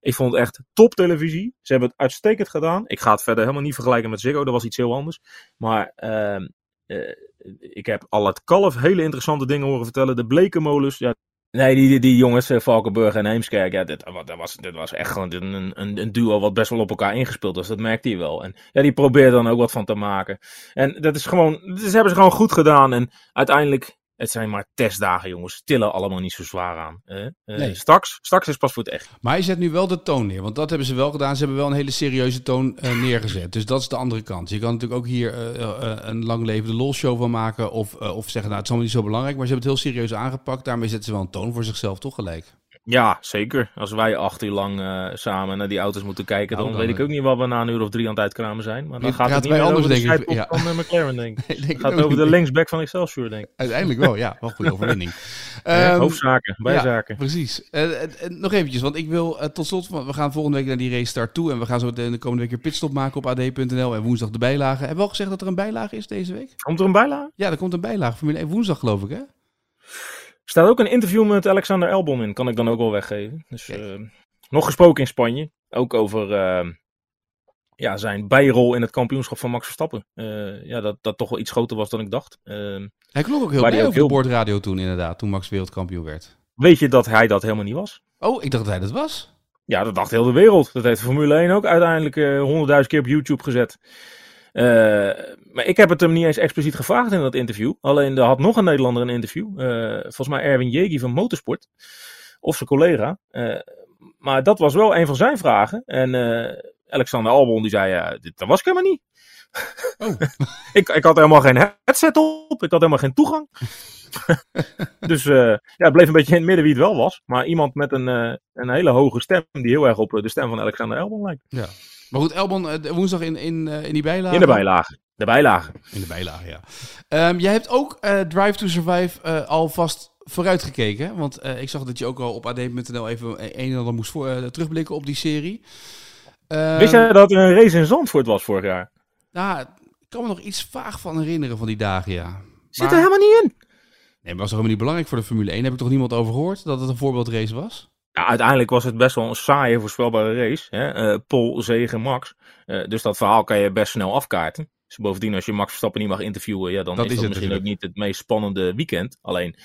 Ik vond het echt top televisie. Ze hebben het uitstekend gedaan. Ik ga het verder helemaal niet vergelijken met Ziggo. Dat was iets heel anders. Maar uh, uh, ik heb al het kalf hele interessante dingen horen vertellen. De blekenmolens. Ja, nee, die, die, jongens, uh, Valkenburg en Heemskerk. Ja, dat, was, was echt gewoon een, een, een, duo wat best wel op elkaar ingespeeld was. Dat merkte je wel. En ja, die probeerde dan ook wat van te maken. En dat is gewoon, dat hebben ze gewoon goed gedaan. En uiteindelijk het zijn maar testdagen, jongens. Tillen allemaal niet zo zwaar aan. Uh, uh, nee. straks, straks is pas voor het echt. Maar je zet nu wel de toon neer. Want dat hebben ze wel gedaan. Ze hebben wel een hele serieuze toon uh, neergezet. Dus dat is de andere kant. Je kan natuurlijk ook hier een lang levende lol-show van maken. Of, of zeggen, nou, het is allemaal niet zo belangrijk. Maar ze hebben het heel serieus aangepakt. Daarmee zetten ze wel een toon voor zichzelf toch gelijk. Ja, zeker. Als wij acht uur lang uh, samen naar die auto's moeten kijken, nou, dan, dan, weet ik ook niet wat we na een uur of drie aan het uitkramen zijn. Maar dan gaat het niet meer anders, over de denk ik. Ja. van uh, McLaren, denk ik. het gaat over de linksback van Excelsior, denk ik. Uiteindelijk wel, ja. Wel goede overwinning. um, hoofdzaken, bijzaken. Ja, precies. Uh, nog eventjes, want ik wil tot slot, we gaan volgende week naar die race start toe. En we gaan zo de komende week een pitstop maken op ad.nl. En woensdag de bijlage. Hebben we al gezegd dat er een bijlage is deze week? Komt er een bijlage? Ja, er komt een bijlage. Formule 1 woensdag, geloof ik, hè? Er staat ook een interview met Alexander Elbon in. Kan ik dan ook wel weggeven. Dus, uh, nog gesproken in Spanje. Ook over uh, ja, zijn bijrol in het kampioenschap van Max Verstappen. Uh, ja, dat, dat toch wel iets groter was dan ik dacht. hij klonk ook heel blij heel... de boordradio toen inderdaad. Toen Max wereldkampioen werd. Weet je dat hij dat helemaal niet was? Oh, ik dacht dat hij dat was. Ja, dat dacht heel de wereld. Dat heeft Formule 1 ook uiteindelijk honderdduizend keer op YouTube gezet. Uh, maar ik heb het hem niet eens expliciet gevraagd in dat interview. Alleen er had nog een Nederlander een interview. Uh, volgens mij Erwin Jegi van Motorsport. Of zijn collega. Uh, maar dat was wel een van zijn vragen. En Alexander Albon die zei, ja, dit, dat was ik helemaal niet. Oh. ik, ik had helemaal geen headset op. Ik had helemaal geen toegang. dus uh, ja, het bleef een beetje in het midden wie het wel was. Maar iemand met een, uh, een hele hoge stem, die heel erg op de stem van Alexander Albon lijkt. Ja. Maar goed, Elbon, uh, woensdag in, in, in die bijlage. In de bijlage. De bijlage. In de bijlage, ja. Um, jij hebt ook Drive to Survive alvast vooruitgekeken. Want ik zag dat je ook al op ad.nl even een en ander moest voor, terugblikken op die serie. Um, Wist jij dat er een race in Zandvoort was vorig jaar? Nou, ik kan me nog iets vaag van herinneren van die dagen, ja. Zit er helemaal niet in. Nee, maar was toch helemaal niet belangrijk voor de Formule 1? Heb ik toch niemand over gehoord dat het een voorbeeldrace was? Ja, uiteindelijk was het best wel een saaie, voorspelbare race. Hè? Uh, Pol, Zegen, Max. Uh, dus dat verhaal kan je best snel afkaarten. Dus bovendien, als je Max Verstappen niet mag interviewen, ja, dan dat is, is dat misschien ook niet het meest spannende weekend. Alleen,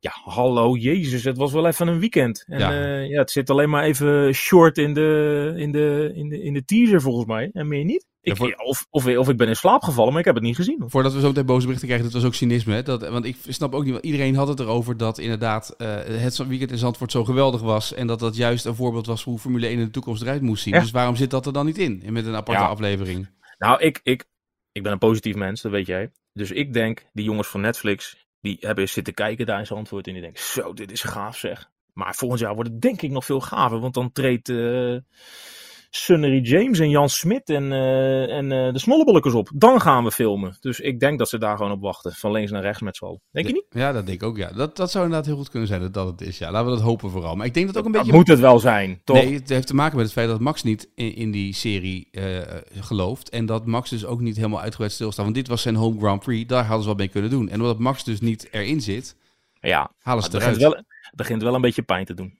ja, hallo, jezus, het was wel even een weekend. En ja. Uh, ja, het zit alleen maar even short in de, in, de, in, de, in de teaser volgens mij. En meer niet. Ik, of, of, of, ik ben in slaap gevallen, maar ik heb het niet gezien. Voordat we zo meteen boze berichten krijgen, dat was ook cynisme. Hè? Dat, want ik snap ook niet, iedereen had het erover dat inderdaad uh, het weekend in Zandvoort zo geweldig was. En dat dat juist een voorbeeld was hoe Formule 1 in de toekomst eruit moest zien. Dus waarom zit dat er dan niet in, met een aparte ja. aflevering? Nou, ik, ik, ik ben een positief mens, dat weet jij. Dus ik denk, die jongens van Netflix, die hebben zitten kijken daar in Zandvoort. En die denken, zo, dit is gaaf zeg. Maar volgend jaar wordt het denk ik nog veel gaver, want dan treedt... Uh, Sunnery James en Jan Smit en, uh, en uh, de Snollebollekers op. Dan gaan we filmen. Dus ik denk dat ze daar gewoon op wachten. Van links naar rechts met z'n allen. Denk je niet? Ja, dat denk ik ook. Ja. Dat, dat zou inderdaad heel goed kunnen zijn dat dat het is. Ja, laten we dat hopen vooral. Maar ik denk dat ook een dat beetje... moet het wel zijn, toch? Nee, het heeft te maken met het feit dat Max niet in, in die serie uh, gelooft. En dat Max dus ook niet helemaal uitgebreid stilstaat. Want dit was zijn home Grand Prix. Daar hadden ze wat mee kunnen doen. En omdat Max dus niet erin zit, ja, halen ze het eruit. Begint wel, het begint wel een beetje pijn te doen.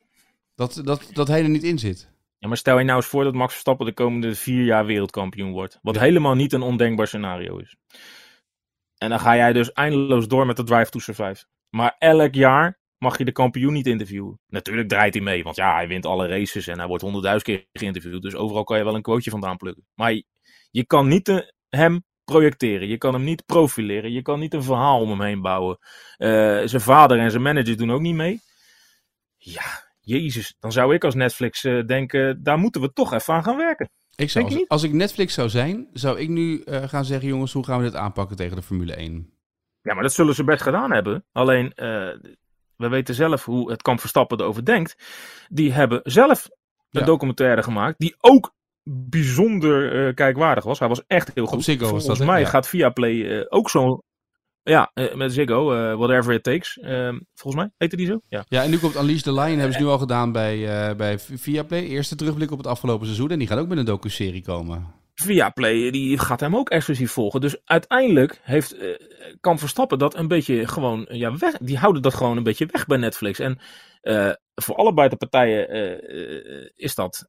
Dat, dat, dat hij er niet in zit. Ja, maar stel je nou eens voor dat Max Verstappen de komende vier jaar wereldkampioen wordt. Wat helemaal niet een ondenkbaar scenario is. En dan ga jij dus eindeloos door met de Drive to Survive. Maar elk jaar mag je de kampioen niet interviewen. Natuurlijk draait hij mee, want ja, hij wint alle races en hij wordt honderdduizend keer geïnterviewd. Dus overal kan je wel een quoteje vandaan plukken. Maar je, kan niet de, hem projecteren. Je kan hem niet profileren. Je kan niet een verhaal om hem heen bouwen. Uh, zijn vader en zijn manager doen ook niet mee. Ja, Jezus, dan zou ik als Netflix uh, denken, daar moeten we toch even aan gaan werken. Ik zou, als, als, ik Netflix zou zijn, zou ik nu uh, gaan zeggen, jongens, hoe gaan we dit aanpakken tegen de Formule 1? Ja, maar dat zullen ze best gedaan hebben. Alleen, uh, we weten zelf hoe het kamp Verstappen erover denkt. Die hebben zelf een ja. documentaire gemaakt, die ook bijzonder kijkwaardig was. Hij was echt heel goed. Volgens was dat, mij ja. gaat Viaplay ook zo'n ja, uh, met Ziggo, uh, Whatever It Takes. Uh, volgens mij heette die zo. Ja. ja, en nu komt Unleash the Lion, hebben ze nu al gedaan bij, uh, bij Viaplay. Eerste terugblik op het afgelopen seizoen. En die gaat ook met een docu-serie komen. Viaplay, die gaat hem ook exclusief volgen. Dus uiteindelijk heeft, kan Verstappen dat een beetje gewoon, ja, weg. Die houden dat gewoon een beetje weg bij Netflix. En voor allebei de partijen uh, is dat.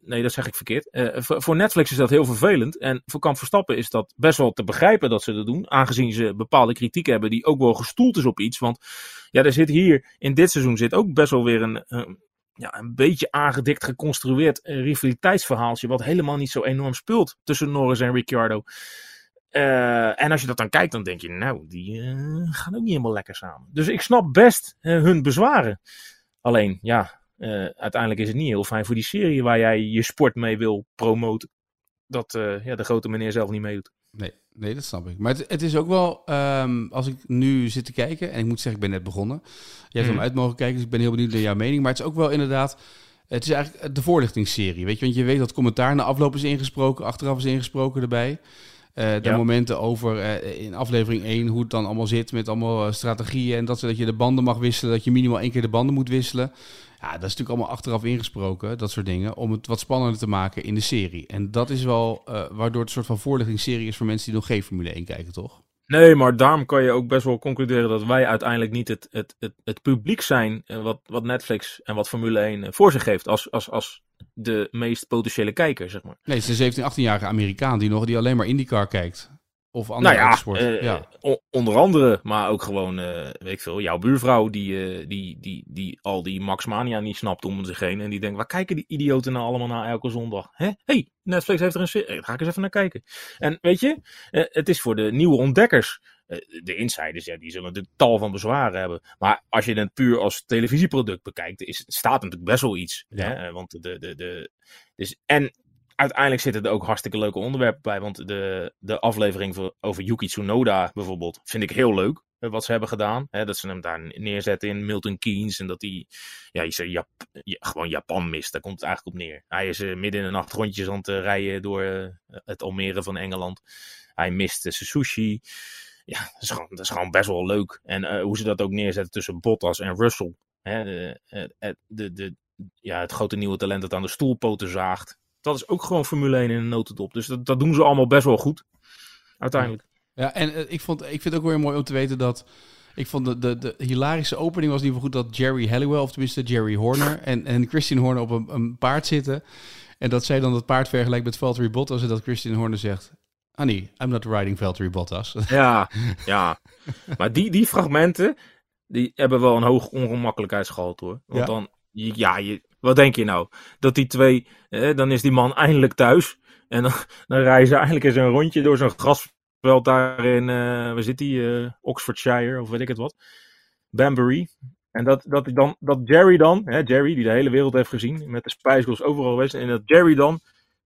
nee, dat zeg ik verkeerd. Voor, voor, Netflix is dat heel vervelend. En voor Kamp Verstappen is dat best wel te begrijpen dat ze dat doen. Aangezien ze bepaalde kritiek hebben die ook wel gestoeld is op iets. Want ja, er zit hier in dit seizoen zit ook best wel weer een, ja, een beetje aangedikt geconstrueerd rivaliteitsverhaaltje. Wat helemaal niet zo enorm speelt tussen Norris en Ricciardo. Uh, en als je dat dan kijkt, dan denk je, nou, die uh, gaan ook niet helemaal lekker samen. Dus ik snap best uh, hun bezwaren. Alleen, ja, uiteindelijk is het niet heel fijn voor die serie waar jij je sport mee wil promoten. Dat ja, de grote meneer zelf niet meedoet. Nee, nee, dat snap ik. Maar het, het is ook wel, um, als ik nu zit te kijken, en ik moet zeggen, ik ben net begonnen. Je hebt hem uit mogen kijken, dus ik ben heel benieuwd naar jouw mening. Maar het is ook wel inderdaad, het is eigenlijk de voorlichtingsserie. Weet je, want je weet dat commentaar na afloop is ingesproken, achteraf is ingesproken erbij. Uh, de ja. momenten over uh, in aflevering 1 hoe het dan allemaal zit met allemaal uh, strategieën en dat, dat je de banden mag wisselen, dat je minimaal één keer de banden moet wisselen. Ja, dat is natuurlijk allemaal achteraf ingesproken, dat soort dingen, om het wat spannender te maken in de serie. En dat is wel waardoor het een soort van voorlichtingsserie is voor mensen die nog geen Formule 1 kijken, toch? Nee, maar daarom kan je ook best wel concluderen dat wij uiteindelijk niet het, het, het, het publiek zijn wat, wat Netflix en wat Formule 1 voor zich geeft als, als, als de meest potentiële kijker, zeg maar. Nee, het is een 17, 18-jarige Amerikaan die nog die alleen maar IndyCar kijkt. Of andere Nou ja, sport. eh, ja. onder andere, maar ook gewoon, eh, weet ik veel, jouw buurvrouw die, eh, die, die, die al die Max Mania niet snapt om zich heen. En die denkt, waar kijken die idioten nou allemaal naar elke zondag? Hé, hey, Netflix heeft er een serie, ga ik eens even naar kijken. En weet je, het is voor de nieuwe ontdekkers. Eh, de insiders, ja, die zullen natuurlijk tal van bezwaren hebben. Maar als je het puur als televisieproduct bekijkt, is, staat natuurlijk best wel iets. Ja. Hè? Eh, Want de, de, de, dus, en uiteindelijk zitten er ook hartstikke leuke onderwerpen bij. Want de, de aflevering voor, over Yuki Tsunoda bijvoorbeeld vind ik heel leuk. eh, Wat ze hebben gedaan. Hè, dat ze hem daar neerzetten in Milton Keynes. En dat hij ja, je Jap, ja, gewoon Japan mist. Daar komt het eigenlijk op neer. Hij is midden in de nacht rondjes aan het rijden door het Almere van Engeland. Hij mist uh, zijn sushi. Ja, dat is, gewoon, dat is gewoon best wel leuk. En eh, hoe ze dat ook neerzetten tussen Bottas en Russell. Hè, de, eh, de, de, de, ja, het grote nieuwe talent dat aan de stoelpoten zaagt. Dat is ook gewoon Formule 1 in een notendop. Dus dat, dat doen ze allemaal best wel goed. Uiteindelijk. Ja, en eh, ik, vond, ik vind het ook weer mooi om te weten dat... Ik vond de, de, hilarische opening was in ieder geval goed dat Jerry Halliwell, of tenminste Jerry Horner, en, en Christian Horner op een, paard zitten. En dat zij dan het paard vergelijkt met Valtteri Bottas en dat Christian Horner zegt... Honey, I'm not riding Valtteri Bottas. Ja, ja. Maar die, die fragmenten, die hebben wel een hoog ongemakkelijkheidsgehalte hoor. Want Ja. dan, ja, je, wat denk je nou? Dat die twee, eh, dan is die man eindelijk thuis. En dan, dan rijden ze eindelijk eens een rondje door zo'n grasveld daar in, eh, waar zit die? eh, Oxfordshire of weet ik het wat. Banbury. En dat, dat, dan, dat Jerry dan, hè, Jerry die de hele wereld heeft gezien, met de Spice Girls overal geweest. En dat Jerry dan,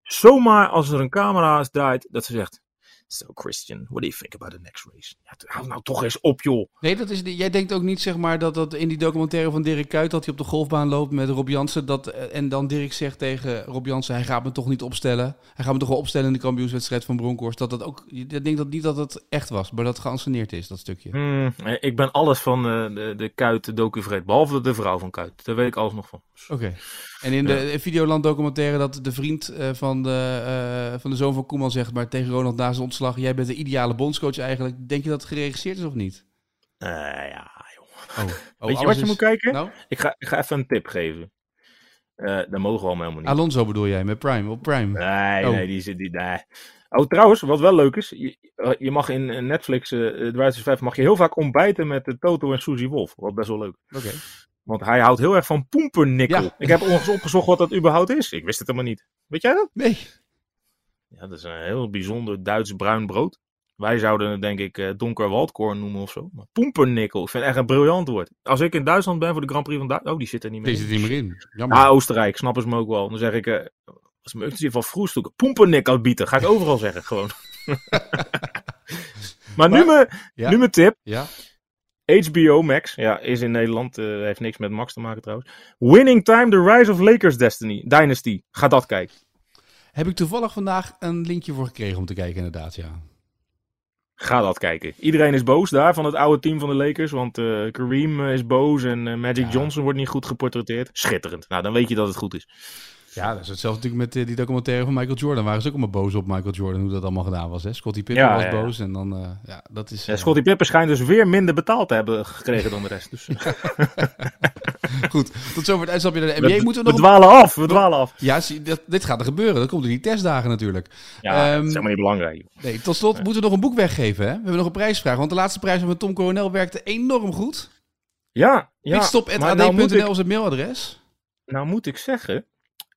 zomaar als er een camera is draait, dat ze zegt... So Christian, what do you think about the next race? Ja, hou nou toch eens op joh. Nee, dat is, jij denkt ook niet zeg maar dat, dat in die documentaire van Dirk Kuyt dat hij op de golfbaan loopt met Rob Jansen. Dat, eh, en dan Dirk zegt tegen Rob Jansen, hij gaat me toch niet opstellen. Hij gaat me toch wel opstellen in de kampioenswedstrijd van Bronkhorst. Dat dat ook, ik denk dat niet dat het echt was, maar dat geanceneerd is, dat stukje. Hmm, eh, ik ben alles van eh, de, de Kuit docu behalve de vrouw van Kuit. Daar weet ik alles nog van. Oké. En in de in Videoland documentaire dat de vriend eh, van, de, eh, van de zoon van Koeman zegt, maar tegen Ronald na zijn ontslag, jij bent de ideale bondscoach eigenlijk. Denk je dat het geregisseerd is of niet? Eh, ja, joh. Oh, oh, weet je wat je is- moet kijken? Nou, Ik, ga, ik ga even een tip geven. Dat mogen we allemaal helemaal niet. Alonso bedoel jij, met Prime, op Prime. Nee, Oh. nee, die zit die nee. Oh, trouwens, wat wel leuk is, je, eh, je mag in Netflix, de Drivers 5, mag je heel vaak ontbijten met de Toto en Suzy Wolf. Wat best wel leuk. Oké. Want hij houdt heel erg van poempernikkel. Ja. Ik heb onlangs opgezocht wat dat überhaupt is. Ik wist het helemaal niet. Weet jij dat? Nee. Ja, dat is een heel bijzonder Duits bruin brood. Wij zouden het denk ik eh, donker waldkorn noemen of zo. Maar poempernikkel, ik vind het echt een briljant woord. Als ik in Duitsland ben voor de Grand Prix van Duitsland... Oh, die zit er niet meer in. zit niet meer in. Jammer. Ah, Oostenrijk, snappen ze me ook wel. Dan zeg ik, eh, als me in van vroegstoeken, poempernikkel bieden. Ga ik overal zeggen, gewoon. maar, nu, Maar- mijn, Ja. nu mijn tip. Ja. HBO Max, ja, is in Nederland, eh, heeft niks met Max te maken trouwens. Winning Time, The Rise of Lakers Destiny, Dynasty. Ga dat kijken. Heb ik toevallig vandaag een linkje voor gekregen om te kijken, inderdaad, ja. Ga dat kijken. Iedereen is boos daar van het oude team van de Lakers. Want eh, Kareem eh, is boos en eh, Magic Ja. Johnson wordt niet goed geportretteerd. Schitterend. Nou, dan weet je dat het goed is. Ja, dat is hetzelfde natuurlijk met die documentaire van Michael Jordan. Waren ze ook allemaal boos op Michael Jordan, hoe dat allemaal gedaan was. Hè? Scottie Pippen Ja, was ja, boos en dan, ja, dat is... Ja, Scottie Pippen schijnt dus weer minder betaald te hebben gekregen dan de rest. Dus, Goed, tot zover het uitstapje naar de NBA. we, Moeten we we nog... een- dwalen af, we dwalen af. Ja, zie, dat, dit gaat er gebeuren. Dat komt in die testdagen natuurlijk. Ja, Ehm, dat is helemaal niet belangrijk. joh. Nee, tot slot moeten we nog een boek weggeven. Hè? We hebben nog een prijsvraag. Want de laatste prijs van Tom Coronel werkte enorm goed. Ja, ja. Pitstop.ad.nl maar nou is het mailadres. nou moet ik zeggen,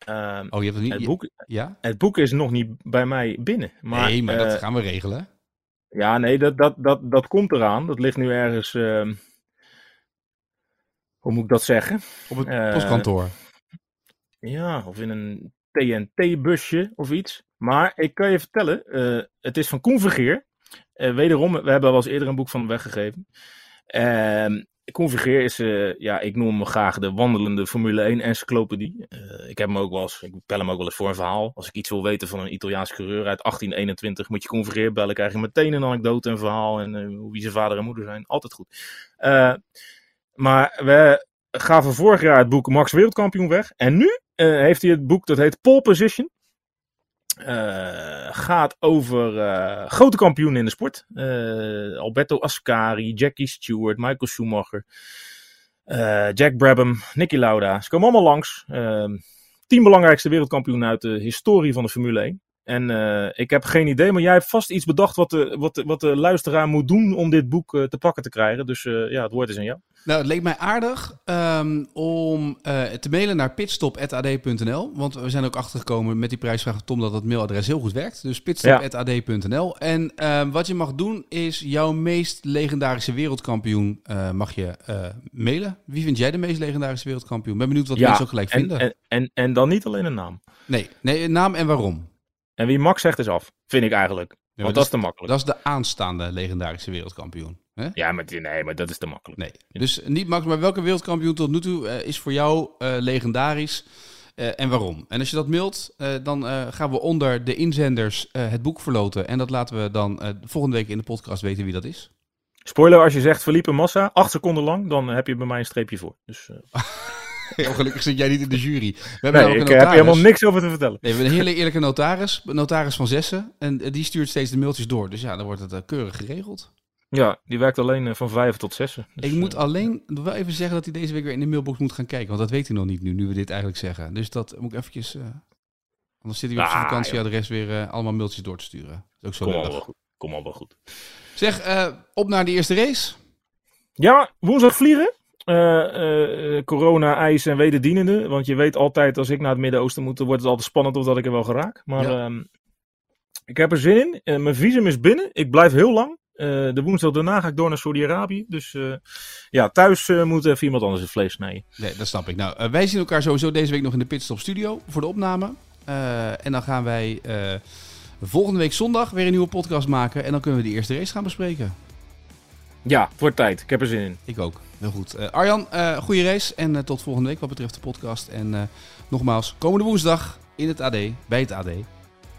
ehm, Oh, je hebt het niet... het, boek, Ja? het boek is nog niet bij mij binnen. Maar, nee, maar eh, dat gaan we regelen. Ja, nee, dat, dat, dat, dat komt eraan. Dat ligt nu ergens. ehm, hoe moet ik dat zeggen? Op het eh, postkantoor. Ja, of in een TNT-busje of iets. Maar ik kan je vertellen, eh, het is van Koen Vergeer. Eh, wederom, we hebben wel eens eerder een boek van hem weggegeven. Koen Vergeer is, ja, ik noem hem graag de wandelende Formule 1 encyclopedie. Ik heb hem ook wel eens, ik bel hem ook wel eens voor een verhaal. Als ik iets wil weten van een Italiaans coureur uit 1821, moet je Koen Vergeer bellen. Krijg je meteen een anekdote, een verhaal en wie zijn vader en moeder zijn. Altijd goed. Eh, maar we gaven vorig jaar het boek Max Wereldkampioen weg. En nu eh, heeft hij het boek dat heet Pole Position. Eh, gaat over eh, grote kampioenen in de sport. Alberto Ascari, Jackie Stewart, Michael Schumacher, Jack Brabham, Nicky Lauda. Ze komen allemaal langs. Eh, tien belangrijkste wereldkampioenen uit de historie van de Formule 1. En uh, ik heb geen idee, maar jij hebt vast iets bedacht wat de, wat de, wat de luisteraar moet doen om dit boek uh, te pakken te krijgen. Dus uh, ja, het woord is aan jou. Nou, het leek mij aardig um, om te mailen naar pitstop.ad.nl. Want we zijn ook achtergekomen met die prijsvraag, Tom, dat het mailadres heel goed werkt. Dus pitstop.ad.nl. En ehm, wat je mag doen is jouw meest legendarische wereldkampioen mag je mailen. Wie vind jij de meest legendarische wereldkampioen? Ben benieuwd wat ja, mensen ook gelijk en, vinden. En, en, en dan niet alleen een naam. Nee, nee, een naam en waarom. En wie Max zegt is af, vind ik eigenlijk. Ja, Want dat is te makkelijk. Dat is de aanstaande legendarische wereldkampioen. Hè? Ja, maar, nee, maar dat is te makkelijk. Nee. Dus niet Max, maar welke wereldkampioen tot nu toe uh, is voor jou uh, legendarisch uh, en waarom? En als je dat mailt, dan gaan we onder de inzenders het boek verloten. En dat laten we dan volgende week in de podcast weten wie dat is. Spoiler, als je zegt Felipe Massa, acht seconden lang, dan heb je bij mij een streepje voor. Dus, Heel gelukkig zit jij niet in de jury. We hebben nee, ik heb helemaal niks over te vertellen. Nee, we hebben een hele eerlijke notaris, notaris van Zessen. En die stuurt steeds de mailtjes door. Dus ja, dan wordt het uh, keurig geregeld. Ja, die werkt alleen uh, van vijf tot zessen. Dus, ik moet uh, alleen wel even zeggen dat hij deze week weer in de mailbox moet gaan kijken. Want dat weet hij nog niet nu, nu we dit eigenlijk zeggen. Dus dat moet ik eventjes... anders zit hij op zijn ah, vakantieadres weer allemaal mailtjes door te sturen. Dat is ook zo Kom al wel goed. Kom al wel goed. Zeg, op naar de eerste race. Ja, woensdag vliegen. Uh, uh, corona, ijs en wederdienende. Want je weet altijd, als ik naar het Midden-Oosten moet, dan wordt het altijd spannend of dat ik er wel geraak. Maar ja. um, ik heb er zin in. mijn visum is binnen. Ik blijf heel lang. de woensdag daarna ga ik door naar Saudi-Arabië. Dus ja, thuis moet even iemand anders het vlees snijden. Nee, dat snap ik. Nou, wij zien elkaar sowieso deze week nog in de Pitstop Studio voor de opname. en dan gaan wij volgende week zondag weer een nieuwe podcast maken. En dan kunnen we de eerste race gaan bespreken. Ja, wordt tijd. Ik heb er zin in. Ik ook. Heel goed. Uh, Arjan, uh, goede race en uh, tot volgende week wat betreft de podcast. En nogmaals, komende woensdag in het AD, bij het AD,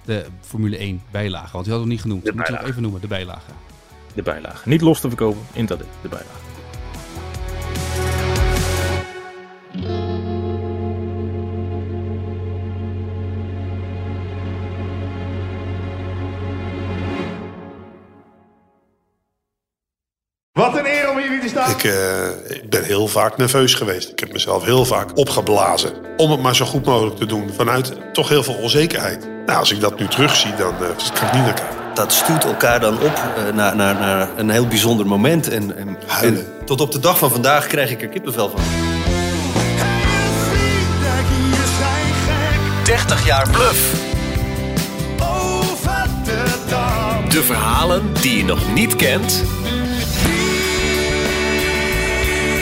de Formule 1 bijlage. Want die hadden we niet genoemd. Moet je nog even noemen, de bijlage. De bijlage. Niet los te verkopen in het AD, de bijlage. Wat een eer om hier weer te staan. Ik, uh, heel vaak nerveus geweest. Ik heb mezelf heel vaak opgeblazen. Om het maar zo goed mogelijk te doen. Vanuit toch heel veel onzekerheid. Nou, als ik dat nu terugzie, dan uh, kan ik niet naar kijken. Dat stuurt elkaar dan op uh, naar, naar, naar, een heel bijzonder moment. En, en, en, tot op de dag van vandaag krijg ik er kippenvel van. 30 jaar bluff. De verhalen die je nog niet kent